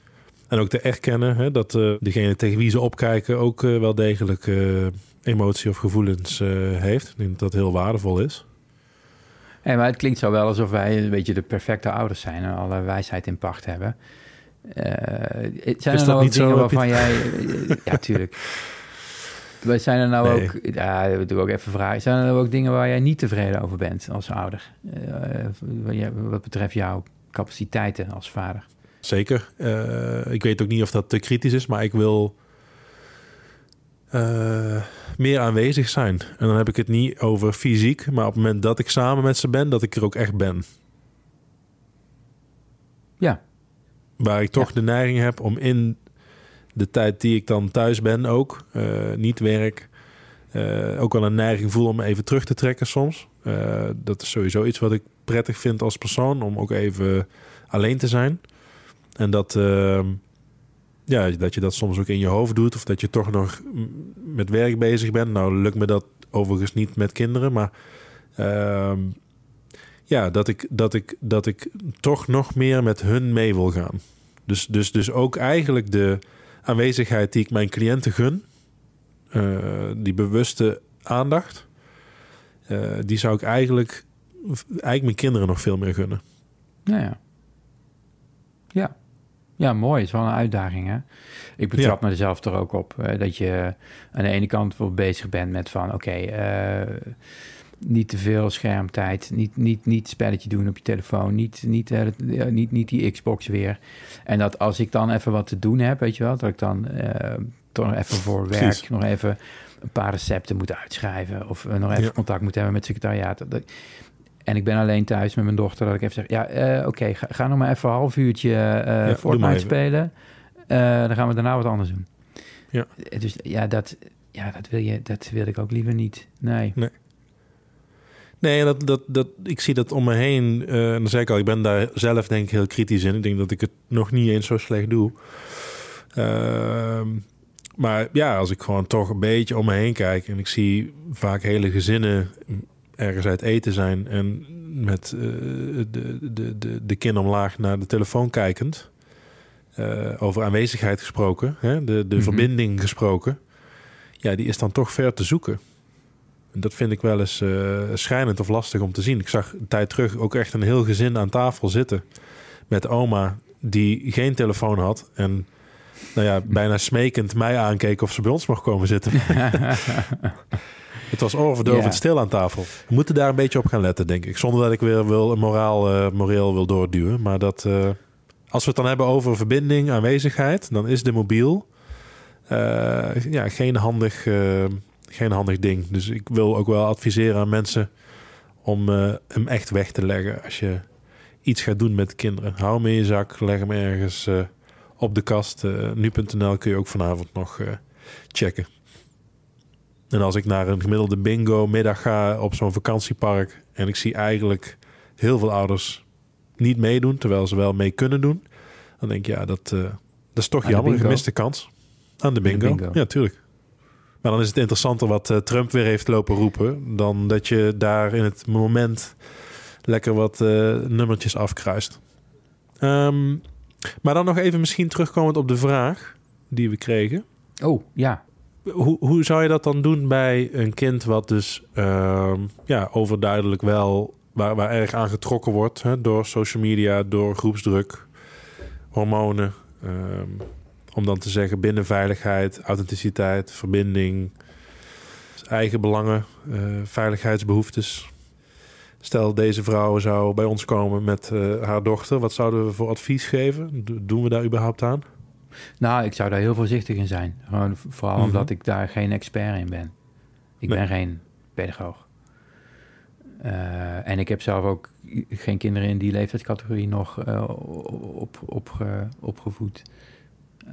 En ook te erkennen hè, dat eh, degene tegen wie ze opkijken ook eh, wel degelijk eh, emotie of gevoelens heeft. Ik denk dat dat heel waardevol is. En maar het klinkt zo wel alsof wij een beetje de perfecte ouders zijn en alle wijsheid in pacht hebben. Zijn Is er dat nou ook niet zo, dingen waarvan jij... ja, tuurlijk. Wij zijn er nou Nee. ook... Ja, dat doe ik ook even vragen. Zijn er nou ook dingen waar jij niet tevreden over bent als ouder? Wat betreft jouw capaciteiten als vader? Zeker. Eh, ik weet ook niet of dat te kritisch is, maar ik wil eh, meer aanwezig zijn. En dan heb ik het niet over fysiek, maar op het moment dat ik samen met ze ben, dat ik er ook echt ben. Ja, Waar ik toch Ja. de neiging heb om in de tijd die ik dan thuis ben ook, eh, niet werk, ook wel een neiging voel om even terug te trekken soms. Dat is sowieso iets wat ik prettig vind als persoon, om ook even alleen te zijn. En dat, ehm, ja, dat je dat soms ook in je hoofd doet, of dat je toch nog met werk bezig bent. Nou lukt me dat overigens niet met kinderen, maar ehm, ja, dat ik, dat, ik, dat ik toch nog meer met hun mee wil gaan. Dus, dus, dus ook eigenlijk de aanwezigheid die ik mijn cliënten gun, eh, die bewuste aandacht, eh, die zou ik eigenlijk, eigenlijk mijn kinderen nog veel meer gunnen. nou ja. Ja. Ja, mooi. Het is wel een uitdaging, hè? Ik betrap me er zelf er ook op. eh, dat je aan de ene kant wel bezig bent met van... oké, eh, niet te veel schermtijd. Niet, niet, niet spelletje doen op je telefoon. Niet, niet, eh, ja, niet, niet die Xbox weer. En dat als ik dan even wat te doen heb, weet je wel... dat ik dan eh, toch nog even voor werk... Precies. nog even een paar recepten moet uitschrijven... of nog even Ja. contact moet hebben met secretariaat. Dat, en ik ben alleen thuis met mijn dochter, dat ik even zeg... ja, eh, oké, ga, ga nog maar even een half uurtje eh doe maar Fortnite spelen. Eh, dan gaan we daarna wat anders doen. Ja. Eh, Dus ja, dat, ja dat, wil je, dat wil ik ook liever niet. Nee. Nee, dat, dat, dat, ik zie dat om me heen. eh, en dan zei ik al, ik ben daar zelf denk ik heel kritisch in. Ik denk dat ik het nog niet eens zo slecht doe. Ehm, maar ja, als ik gewoon toch een beetje om me heen kijk... en ik zie vaak hele gezinnen ergens uit eten zijn... en met eh, de, de, de, de kin omlaag naar de telefoon kijkend... eh, over aanwezigheid gesproken, hè, de, de Mhm. verbinding gesproken... ja, die is dan toch ver te zoeken. En dat vind ik wel eens eh, schrijnend of lastig om te zien. Ik zag een tijd terug ook echt een heel gezin aan tafel zitten... met oma die geen telefoon had... en nou ja, bijna smekend mij aankeek of ze bij ons mocht komen zitten. Het was oorverdovend Ja. stil aan tafel. We moeten daar een beetje op gaan letten, denk ik. Zonder dat ik weer wil, een moraal, eh, moreel wil doorduwen. Maar dat, eh, als we het dan hebben over verbinding, aanwezigheid... dan is de mobiel eh, ja, geen, handig, geen handig ding. Dus ik wil ook wel adviseren aan mensen... om hem echt weg te leggen als je iets gaat doen met kinderen. Hou hem in je zak, leg hem ergens op de kast. Nu.nl kun je ook vanavond nog checken. En als ik naar een gemiddelde bingo middag ga op zo'n vakantiepark... en ik zie eigenlijk heel veel ouders niet meedoen... terwijl ze wel mee kunnen doen... dan denk ik, ja, dat, eh, dat is toch Aan jammer. Een gemiste kans. Aan de de bingo. Ja, tuurlijk. Maar dan is het interessanter wat eh, Trump weer heeft lopen roepen... dan dat je daar in het moment lekker wat eh, nummertjes afkruist. Ehm, maar dan nog even misschien terugkomend op de vraag die we kregen. Oh, ja. Hoe, hoe zou je dat dan doen bij een kind wat dus ehm, ja, overduidelijk wel waar, waar erg aan getrokken wordt hè, door social media, door groepsdruk, hormonen. ehm, om dan te zeggen binnenveiligheid, authenticiteit, verbinding, eigen belangen, eh, veiligheidsbehoeftes. Stel, deze vrouw zou bij ons komen met eh, haar dochter. Wat zouden we voor advies geven? Do- doen we daar überhaupt aan? Nou, ik zou daar heel voorzichtig in zijn. Gewoon vooral Mhm. omdat ik daar geen expert in ben. Ik Nee. ben geen pedagoog. Eh, en ik heb zelf ook geen kinderen in die leeftijdscategorie nog eh, op, op, opgevoed.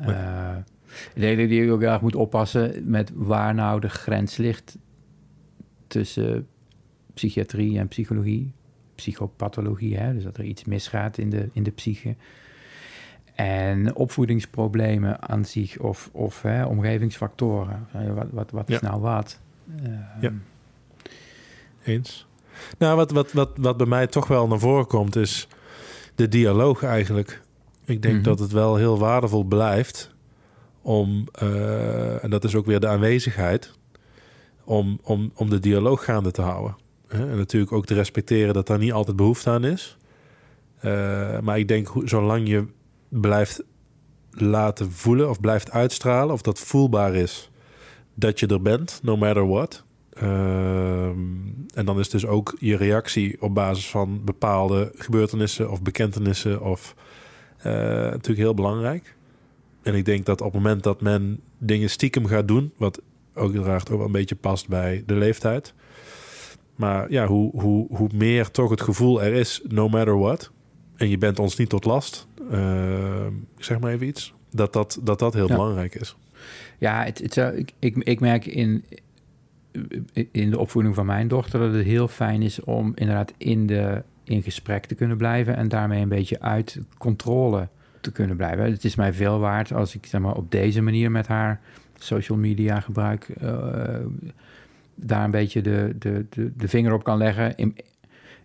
Eh, ik denk dat je ook erg moet oppassen met waar nou de grens ligt tussen psychiatrie en psychologie. Psychopathologie, hè? dus dat er iets misgaat in de, in de psyche. En opvoedingsproblemen aan zich of, of hè, omgevingsfactoren. Wat, wat, wat is Ja. nou wat? Eh, Ja. Eens. Nou, wat, wat, wat, wat bij mij toch wel naar voren komt, is de dialoog eigenlijk. Ik denk Mhm. dat het wel heel waardevol blijft om, eh, en dat is ook weer de aanwezigheid, om, om, om de dialoog gaande te houden. En natuurlijk ook te respecteren dat daar niet altijd behoefte aan is. Eh, maar ik denk, zolang je blijft laten voelen of blijft uitstralen, of dat voelbaar is, dat je er bent, no matter what. Ehm, en dan is dus ook je reactie op basis van bepaalde gebeurtenissen of bekentenissen of eh, natuurlijk heel belangrijk. En ik denk dat op het moment dat men dingen stiekem gaat doen, wat ook uiteraard ook wel een beetje past bij de leeftijd. Maar ja, hoe, hoe, hoe meer toch het gevoel er is, no matter what. En je bent ons niet tot last. eh, ik zeg maar even iets. Dat dat, dat, dat heel Ja. belangrijk is. Ja, het, het, zou- ik, ik, ik merk in, in de opvoeding van mijn dochter dat het heel fijn is om inderdaad in, de, in gesprek te kunnen blijven en daarmee een beetje uit controle te kunnen blijven. Het is mij veel waard als ik zeg maar, op deze manier met haar social media gebruik, eh, daar een beetje de, de, de, de vinger op kan leggen. In,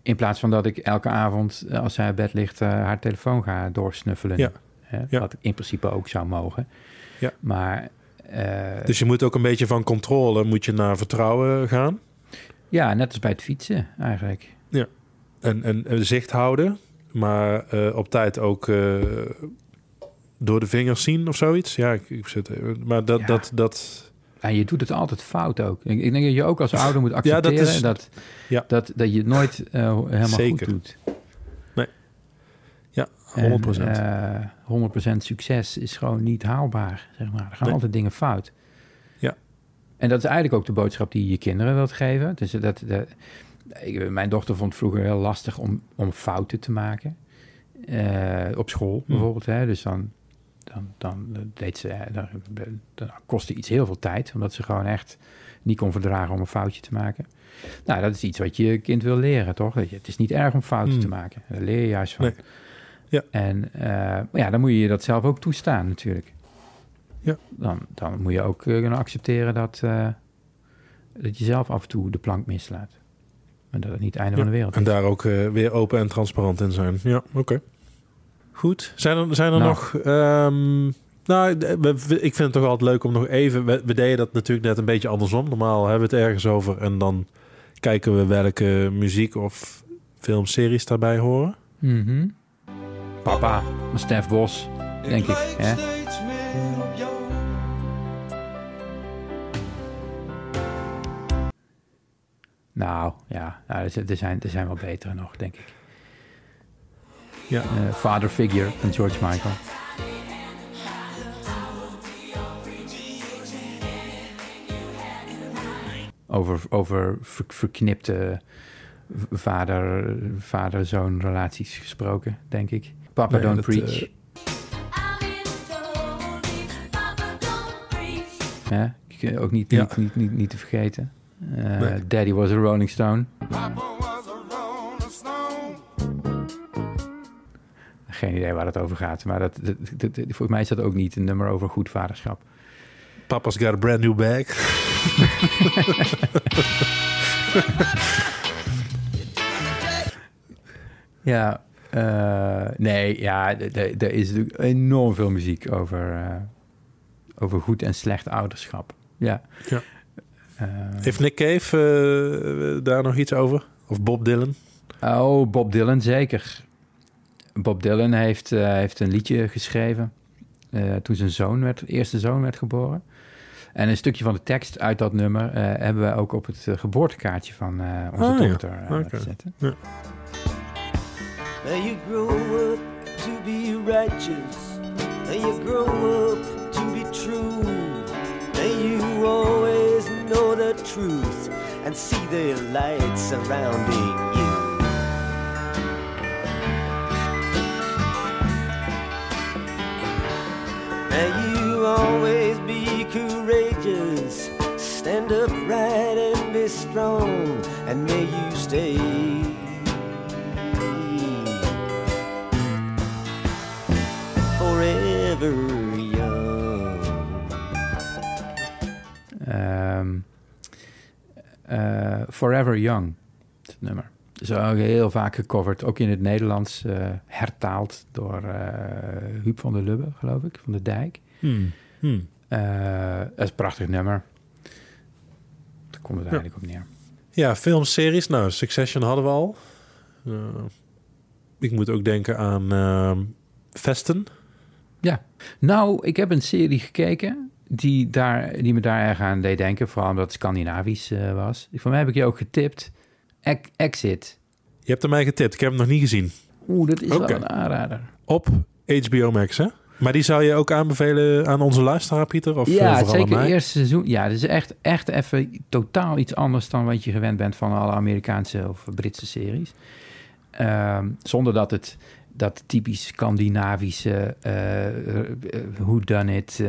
in plaats van dat ik elke avond, eh, als zij op bed ligt, eh, haar telefoon ga doorsnuffelen. Ja. Hè, Ja. Wat ik in principe ook zou mogen. Ja. Maar eh, Dus je moet ook een beetje van controle moet je naar vertrouwen gaan. ja, net als bij het fietsen eigenlijk. En, en, en zicht houden. Maar op tijd ook door de vingers zien of zoiets. Ja, ik, ik zit, maar dat, Ja. dat, dat, En je doet het altijd fout ook. Ik, ik denk dat je ook als ouder moet Ja, accepteren dat is- dat, ja. dat, dat je het nooit eh, helemaal Zeker. goed doet. ja, 100%. En, eh, 100% succes is gewoon niet haalbaar, zeg maar. Er gaan Nee. altijd dingen fout. Ja. En dat is eigenlijk ook de boodschap die je kinderen wilt geven. Dus dat, dat, ik- mijn dochter vond het vroeger heel lastig om, om fouten te maken. Eh, op school Hm. bijvoorbeeld. Hè? Dus dan, dan, dan deed ze, eh, dan, dan kostte iets heel veel tijd. Omdat ze gewoon echt niet kon verdragen om een foutje te maken. Nou, dat is iets wat je kind wil leren, toch? Dat je, het is niet erg om fouten Hmm. te maken. Daar leer je juist van. Nee. Ja. En eh, ja, dan moet je je dat zelf ook toestaan natuurlijk. Ja. Dan, dan moet je ook eh, kunnen accepteren dat, eh, dat je zelf af en toe de plank mislaat. En dat het niet het einde Ja, van de wereld En is. daar ook eh, weer open en transparant in zijn. Ja, oké. Goed. Zijn er, zijn er Nou. nog... ehm, nou, we- we- ik vind het toch altijd leuk om nog even... We, we deden dat natuurlijk net een beetje andersom. Normaal hebben we het ergens over... en dan kijken we welke muziek of filmseries daarbij horen. Mhm. Papa, Stef Bos, denk ik. Hè? Nou, ja, nou, er, zijn, er zijn wel betere nog, denk ik. Ja. Eh, Father Figure van George Michael. Over, over ver- verknipte vader- vader-zoon relaties gesproken, denk ik. Papa Nee, Don't dat, Preach. eh? Ik, eh, Ook niet, Ja. niet, niet, niet, niet te vergeten. Eh, Nee. Daddy was a Rolling Stone. Geen idee waar het over gaat. Maar dat, dat, dat- dat- volgens mij is dat ook niet een nummer over goed vaderschap. Papa's got a brand new bag. Ja, eh, nee, ja, er is natuurlijk enorm veel muziek over, eh, over goed en slecht ouderschap. Ja. Ja. Eh, Heeft Nick Cave daar nog iets over? Of Bob Dylan? Oh, Bob Dylan, zeker. Bob Dylan heeft, eh, heeft een liedje geschreven eh, toen zijn zoon werd, eerste zoon werd geboren. En een stukje van de tekst uit dat nummer eh, hebben we ook op het geboortekaartje van eh, onze Ah, ja. dochter Oké. laten zetten. May you grow up to be righteous. May you grow up to be true. May you always know the truth and see the light surrounding you. Stand upright and be strong. And may you stay forever young. Ehm, eh, Forever Young, is het nummer. is ook heel vaak gecoverd, ook in het Nederlands, eh, hertaald door eh Huub van der Lubbe, geloof ik, van de Dijk. Hmm. Hmm. Eh, dat is een prachtig nummer. Komt het eigenlijk op neer. Ja, filmseries. Nou, Succession hadden we al. Eh, ik moet ook denken aan ehm Vesten. Ja, nou, ik heb een serie gekeken die, daar, die me daar erg aan deed denken. Vooral omdat het Scandinavisch eh, was. Voor mij heb ik je ook getipt. Ex- Exit. Je hebt er mij getipt. Ik heb hem nog niet gezien. Oeh, dat is wel een aanrader. Op HBO Max, hè? Maar die zou je ook aanbevelen aan onze luisteraar, Pieter? Of eh, ja, aan zeker het eerste seizoen. Ja, het is echt, echt even totaal iets anders dan wat je gewend bent van alle Amerikaanse of Britse series. Ehm, zonder dat het dat typisch Scandinavische uh, hoe dan het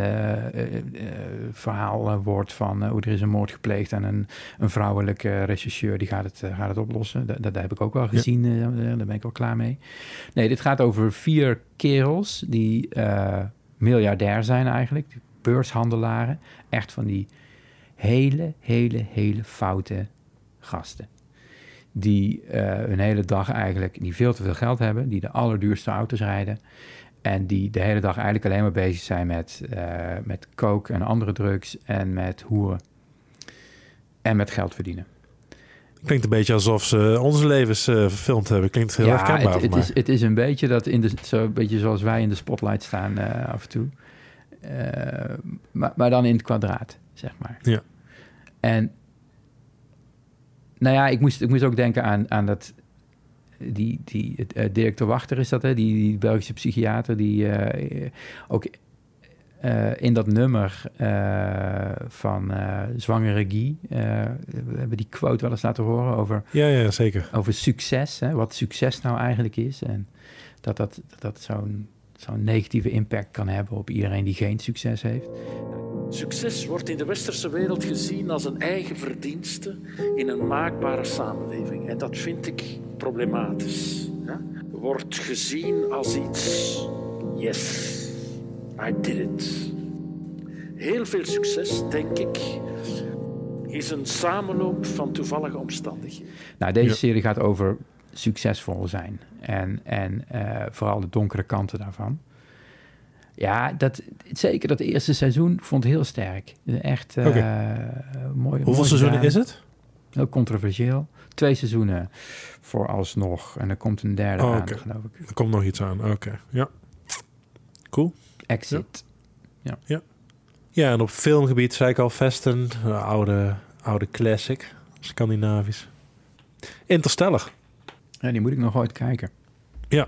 verhaal eh, wordt van hoe er is een moord gepleegd en een, een vrouwelijke rechercheur die gaat het, eh, gaat het oplossen. Dat, dat heb ik ook wel gezien, eh, daar ben ik wel klaar mee. Nee, dit gaat over vier kerels die eh, miljardair zijn eigenlijk, die beurshandelaren. Echt van die hele, hele, hele foute gasten die uh, hun hele dag eigenlijk die veel te veel geld hebben, die de allerduurste auto's rijden en die de hele dag eigenlijk alleen maar bezig zijn met, uh, met coke en andere drugs en met hoeren en met geld verdienen. Klinkt een beetje alsof ze onze levens uh, verfilmd hebben. Klinkt heel erg kenbaar het, het is, het is een beetje dat in de, zo een beetje zoals wij in de spotlight staan af en toe, maar, maar dan in het kwadraat, zeg maar. Ja. En nou ja, ik moest, ik moest ook denken aan, aan dat. Die, die uh, directeur Wachter is dat, hè? Die, die Belgische psychiater, die uh, ook uh, in dat nummer van Zwangere Guy. we hebben die quote wel eens laten horen over. Ja, ja zeker. Over succes, hè? wat succes nou eigenlijk is. En dat dat, dat, dat zo'n zo'n negatieve impact kan hebben op iedereen die geen succes heeft. Succes wordt in de westerse wereld gezien als een eigen verdienste in een maakbare samenleving. En dat vind ik problematisch. Ja? Wordt gezien als iets. Yes, I did it. Heel veel succes, denk ik, is een samenloop van toevallige omstandigheden. Nou, deze serie gaat over succesvol zijn en, en uh, vooral de donkere kanten daarvan. Ja, dat, zeker dat eerste seizoen vond ik heel sterk. Echt uh, okay. mooi. Hoeveel mooi seizoenen is het? Heel controversieel. Twee seizoenen vooralsnog. En er komt een derde oh, aan, geloof ik. Er komt nog iets aan, oké. Okay. Ja. Cool. Exit. Ja. ja. Ja, en op filmgebied zei ik al Vesten, oude, oude classic, Scandinavisch. Interstellar. Ja, die moet ik nog ooit kijken. Ja,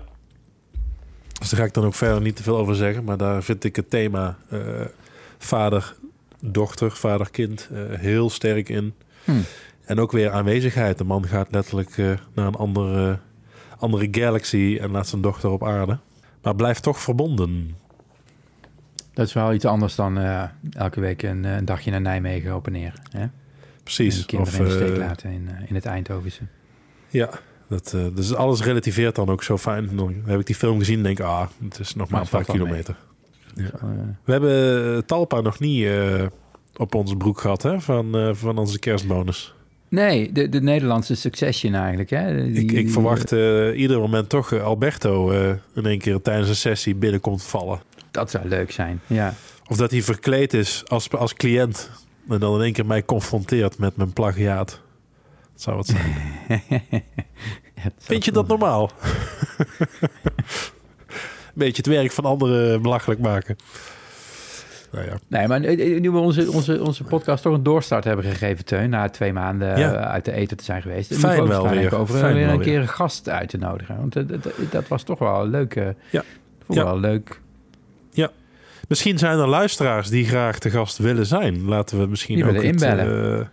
dus daar ga ik dan ook verder niet te veel over zeggen. Maar daar vind ik het thema uh, vader-dochter, vader-kind uh, heel sterk in. Hmm. En ook weer aanwezigheid. De man gaat letterlijk uh, naar een andere, andere galaxy en laat zijn dochter op aarde. Maar blijft toch verbonden. Dat is wel iets anders dan elke week een, een, dagje naar Nijmegen op en neer. Hè? Precies. En kinderen of, in de steek laten in, in het Eindhovense. Ja, dat, uh, dus alles relativeert dan ook zo fijn. Dan heb ik die film gezien en denk ah, het is nog maar, maar een paar kilometer. Ja. Zo, uh... We hebben Talpa nog niet uh, op onze broek gehad hè, van, uh, van onze kerstbonus. Nee, de, de Nederlandse Succession eigenlijk. Hè? Die, ik, ik verwacht uh, ieder moment toch Alberto uh, in één keer tijdens een sessie binnenkomt vallen. Dat zou leuk zijn, ja. Of dat hij verkleed is als, als cliënt en dan in één keer mij confronteert met mijn plagiaat. Dat zou het zijn. Vind je dat normaal? Beetje het werk van anderen belachelijk maken. Nou ja. Nee, maar nu we onze, onze, onze podcast toch een doorstart hebben gegeven, Teun, na twee maanden ja. uit de eten te zijn geweest. Fijn wel weer. Over Fijn weer wel een weer. keer een gast uit te nodigen. Want dat, dat, dat was toch wel een leuke... Ja. Vond ja. wel leuk. Ja. Misschien zijn er luisteraars die graag te gast willen zijn. Laten we misschien die ook willen inbellen. Het, uh,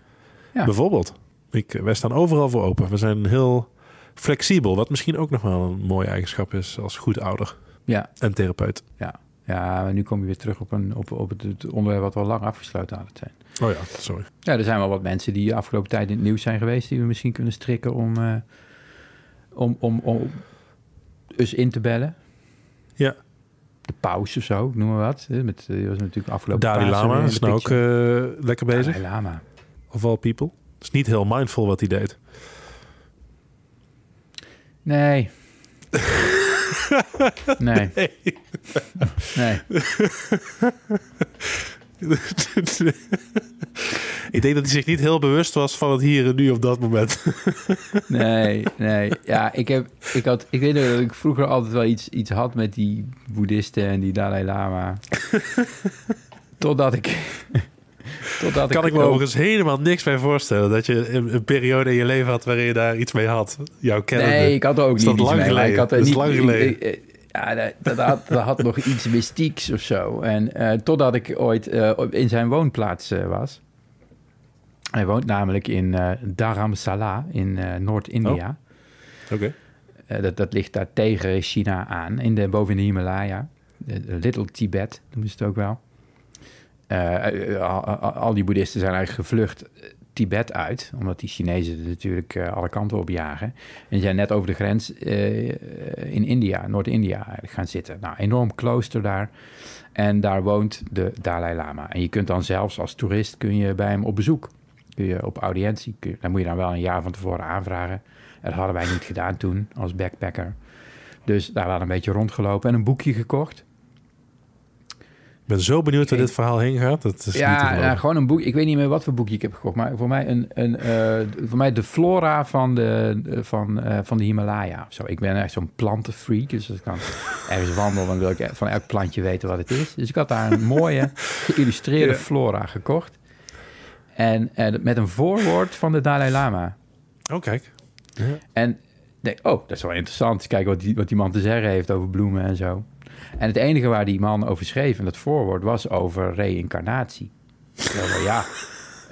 ja. Bijvoorbeeld. Ik, wij staan overal voor open. We zijn heel flexibel. Wat misschien ook nog wel een mooie eigenschap is als goed ouder. Ja. En therapeut. Ja. Ja, maar nu kom je weer terug op, een, op, op het onderwerp wat we al lang afgesloten hadden zijn. Oh ja, sorry. Ja, er zijn wel wat mensen die de afgelopen tijd in het nieuws zijn geweest... die we misschien kunnen strikken om, uh, om, om, om eens in te bellen. Ja. De paus of zo, noem maar wat. Met, die was natuurlijk afgelopen Dalai Lama is nou ook uh, lekker bezig. Dalai Lama. Of all people. Het is niet heel mindful wat hij deed. Nee. nee. Nee. ik denk dat hij zich niet heel bewust was van het hier en nu op dat moment. Nee, nee. Ja, ik, heb, ik, had, ik weet nog dat ik vroeger altijd wel iets, iets had met die boeddhisten en die Dalai Lama. Totdat ik... Totdat kan ik me ook- overigens helemaal niks bij voorstellen. Dat je een, een periode in je leven had waarin je daar iets mee had. Jouw kennende. Nee, ik had er ook niet iets lang mee, geleden? Ik had er Dat is niet, lang geleden. ik- ik- ja, dat, dat, had, dat had nog iets mystieks of zo. En eh, totdat ik ooit eh, in zijn woonplaats eh, was. Hij woont namelijk in Dharamsala in Noord-India. Oké. Eh, dat, dat ligt daar tegen China aan, in de, boven in de Himalaya. Little Tibet noemen ze het ook wel. Eh, eh, al, die boeddhisten zijn eigenlijk gevlucht eh, Tibet uit, omdat die Chinezen natuurlijk alle kanten op jagen. En zijn net over de grens in India, Noord-India gaan zitten. Nou, enorm klooster daar. En daar woont de Dalai Lama. En je kunt dan zelfs als toerist kun je bij hem op bezoek. Kun je op audiëntie. Kun dan moet je dan wel een jaar van tevoren aanvragen. En dat hadden wij niet gedaan toen als backpacker. Dus daar waren een beetje rondgelopen en een boekje gekocht. Ik ben zo benieuwd waar dit verhaal heen gaat. Dat is niet Ja, geloven. ja, gewoon een boek. Ik weet niet meer wat voor boekje ik heb gekocht. Maar voor mij, een, een, eh, voor mij de flora van de, van, eh, van de Himalaya. Zo. Ik ben echt zo'n plantenfreak. Dus als ik dan ergens wandel, dan wil ik van elk plantje weten wat het is. Dus ik had daar een mooie geïllustreerde Ja. flora gekocht. En eh, met een voorwoord van de Dalai Lama. Oh, kijk. En ik denk, oh, dat is wel interessant. Kijken wat die, wat die man te zeggen heeft over bloemen en zo. En het enige waar die man over schreef in dat voorwoord was over reïncarnatie. Ja,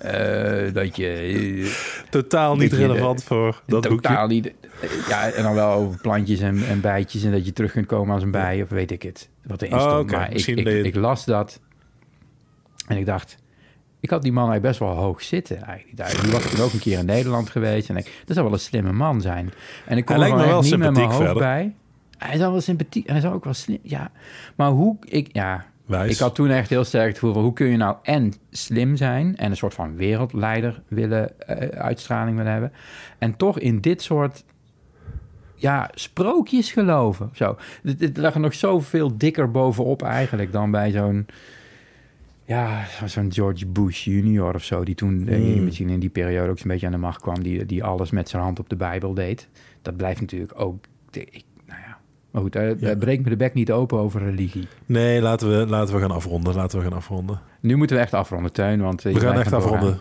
eh, dat je... eh, Totaal niet de- relevant voor dat totaal boekje. niet... eh, Ja, en dan wel over plantjes en, en bijtjes... en dat je terug kunt komen als een bij, of weet ik het. Wat erin Oh, stond. Maar ik, ik, deed je- ik las dat en ik dacht... Ik had die man eigenlijk best wel hoog zitten. Eigenlijk. Die was toen ook een keer in Nederland geweest. En ik, dat zou wel een slimme man zijn. En ik kon er wel niet met mijn hoofd verder. bij. Hij is wel sympathiek en hij is ook wel slim. Ja, maar hoe... Ik, ja, Wijs. ik had toen echt heel sterk het gevoel van... hoe kun je nou en slim zijn... en een soort van wereldleider willen... eh, uitstraling willen hebben... en toch in dit soort... ja, sprookjes geloven. Zo. Het, het lag er nog zoveel dikker bovenop eigenlijk... dan bij zo'n... ja, zo'n George Bush junior of zo... die toen eh, Hmm. misschien in die periode ook zo'n beetje aan de macht kwam... Die, die alles met zijn hand op de Bijbel deed. Dat blijft natuurlijk ook... ik, maar goed, Ja. breek me de bek niet open over religie. Nee, laten we, laten we gaan afronden. Laten we gaan afronden. Nu moeten we echt afronden, Teun, want eh, We gaan echt afronden.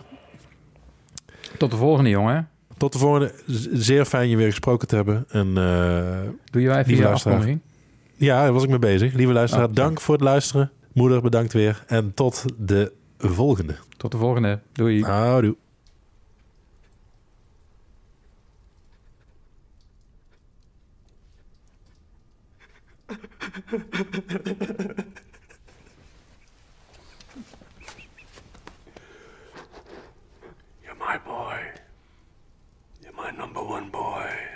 Tot de volgende, jongen. Tot de volgende. Zeer fijn je weer gesproken te hebben. En eh, Doe je even Lieve je afkondiging? ja, daar was ik mee bezig. Lieve luisteraar, Oh, dank voor het luisteren. Moeder, bedankt weer. En tot de volgende. Tot de volgende. Doei. Houdoe. You're my boy. You're my number one boy.